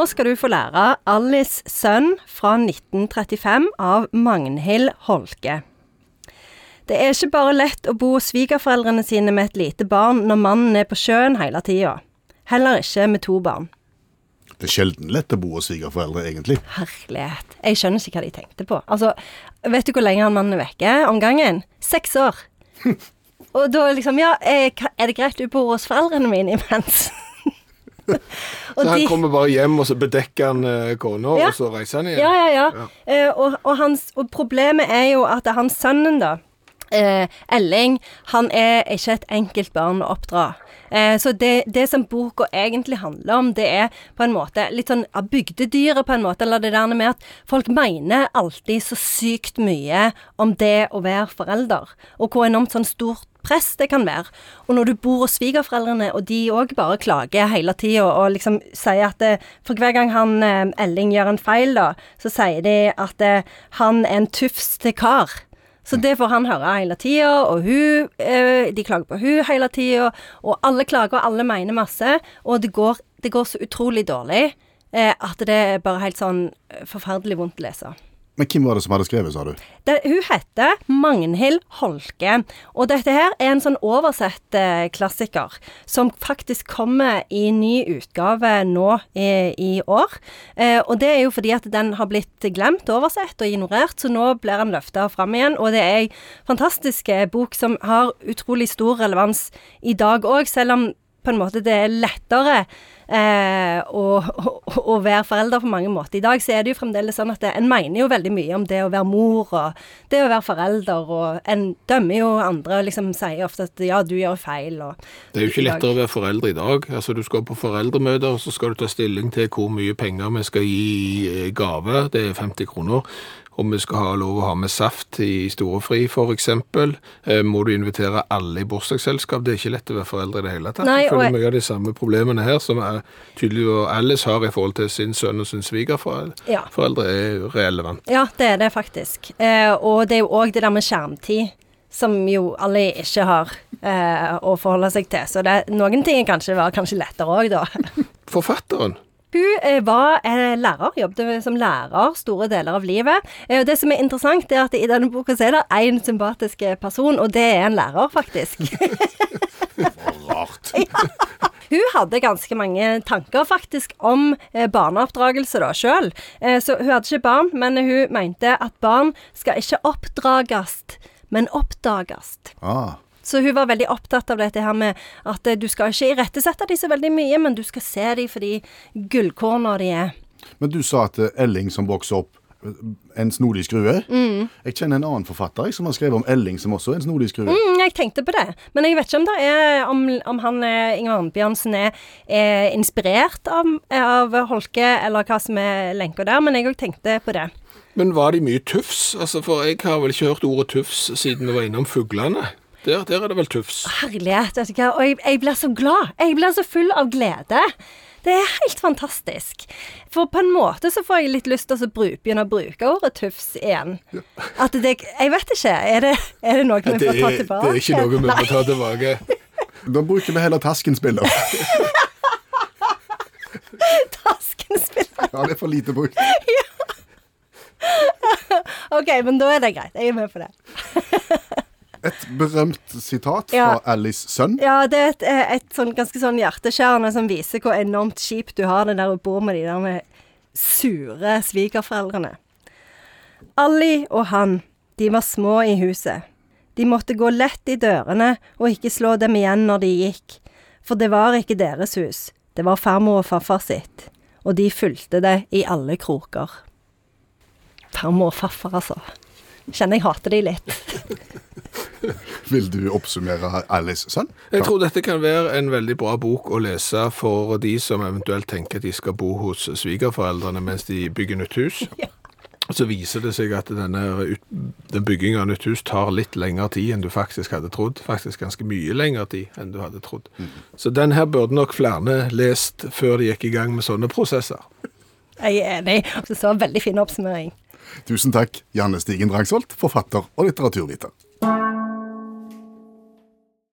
nå skal du få lære Alice sønn fra 1935 av Magnhild Holke. Det er ikke bare lett å bo hos svigerforeldrene sine med et lite barn når mannen er på sjøen hele tida. Heller ikke med to barn. Det er sjelden lett å bo hos svigerforeldre, egentlig. Herlighet. Jeg skjønner ikke hva de tenkte på. Altså, vet du hvor lenge han mannen er vekke om gangen? Seks år. Og da liksom Ja, er er det greit du bor hos foreldrene mine imens? Så han de- kommer bare hjem, og så bedekker han eh, kona, Ja. og så reiser han igjen? Ja, ja, ja. Eh, og, og, hans, og problemet er jo at hans sønnen, da, eh, Elling, han er ikke et enkelt barn å oppdra. Eh, så det, det som boka egentlig handler om, det er på en måte litt sånn av bygdedyret, på en måte, eller det der med at folk mener alltid så sykt mye om det å være forelder, og hvor enormt sånn stort press det kan være. Og når du bor hos svigerforeldrene, og de òg bare klager hele tida og liksom sier at det, For hver gang han eh, Elling gjør en feil, da, så sier de at det, han er en tufs til kar. Så det får han høre hele tida, og hun eh, De klager på hun hele tida, og alle klager, og alle mener masse, og det går, det går så utrolig dårlig eh, at det er bare helt sånn eh, forferdelig vondt å lese. Men hvem var det som hadde skrevet, sa du? Det, hun heter Magnhild Holke, og dette her er en sånn oversett eh, klassiker som faktisk kommer i ny utgave nå i, i år. Eh, og det er jo fordi at den har blitt glemt, oversett og ignorert, så nå blir den løfta fram igjen. Og det er ei fantastisk eh, bok som har utrolig stor relevans i dag òg, selv om på en måte det er lettere eh, å, å, å være forelder på mange måter. I dag så er det jo fremdeles sånn at det, en mener jo veldig mye om det å være mor og det å være forelder, og en dømmer jo andre og liksom sier ofte at ja, du gjør feil og Det er jo ikke lettere å være forelder i dag. Altså, Du skal på foreldremøter, og så skal du ta stilling til hvor mye penger vi skal gi i eh, gave. Det er 50 kroner. Om vi skal ha lov å ha med saft i storefri, f.eks. Eh, må du invitere alle i bursdagsselskap? Det er ikke lett å være foreldre i det hele tatt. Nei, jeg føler mye av de samme problemene her som er tydelig Alice har i forhold til sin sønn og sin svigerforeldre, Ja. foreldre er relevant. Ja, det er det faktisk. Eh, og det er jo òg det der med skjermtid, som jo alle ikke har eh, å forholde seg til. Så det, noen ting kanskje var kanskje lettere òg, da. Forfatteren, Hun eh, var eh, lærer, jobbet som lærer store deler av livet. Eh, det som er interessant, er at i denne boka er det én sympatisk person, og det er en lærer, faktisk. Rart. Hun hadde ganske mange tanker faktisk om barneoppdragelse da sjøl. Eh, så hun hadde ikke barn, men hun mente at barn skal ikke oppdrages, men oppdages. Ah. Så hun var veldig opptatt av dette her med at eh, du skal ikke irettesette de så veldig mye, men du skal se de for de gullkorna de er. Men du sa at eh, Elling som vokser opp, eh, en snodig skrue. Jeg kjenner en annen forfatter som har skrevet om Elling som også er en snodig skrue. Mm, jeg tenkte på det, men jeg vet ikke om det er om, om han Inger Arnbjørnsen er, er inspirert av, av Holke, eller hva som er lenka der, men jeg òg tenkte på det. Men var de mye tufs? Altså, For jeg har vel ikke hørt ordet tufs siden vi var innom fuglene. Der, der er det vel tufs. Herlighet, vet du hva. Og jeg, jeg blir så glad. Jeg blir så full av glede. Det er helt fantastisk. For på en måte så får jeg litt lyst til å begynne å bruke ordet tufs igjen. At det Jeg vet ikke. Er det, er det noe vi får ta tilbake? det er ikke noe vi må ta tilbake. Da bruker vi heller Taskens bilder. Tasken spiller. Ja, det er for lite brukt. OK, men da er det greit. Jeg er med på det. Et berømt sitat Ja. fra Alice sønn. Ja, det er et, eh, et sånn ganske sånn hjerteskjærende som viser hvor enormt kjipt du har det der du bor med de der med sure svigerforeldrene. Alli og han, de var små i huset. De måtte gå lett i dørene og ikke slå dem igjen når de gikk, for det var ikke deres hus, det var farmor og farfar sitt, og de fulgte det i alle kroker. Farmor og farfar, altså. Kjenner jeg hater de litt. Vil du oppsummere Alice sønn? Jeg tror dette kan være en veldig bra bok å lese for de som eventuelt tenker at de skal bo hos svigerforeldrene mens de bygger nytt hus. Så viser det seg at denne den byggingen av nytt hus tar litt lengre tid enn du faktisk hadde trodd. Faktisk ganske mye lengre tid enn du hadde trodd. Så den her burde nok flere lest før de gikk i gang med sånne prosesser. Jeg er enig. Det var en veldig fin oppsummering. Tusen takk, Janne Stigen Drangsvold, forfatter og litteraturviter.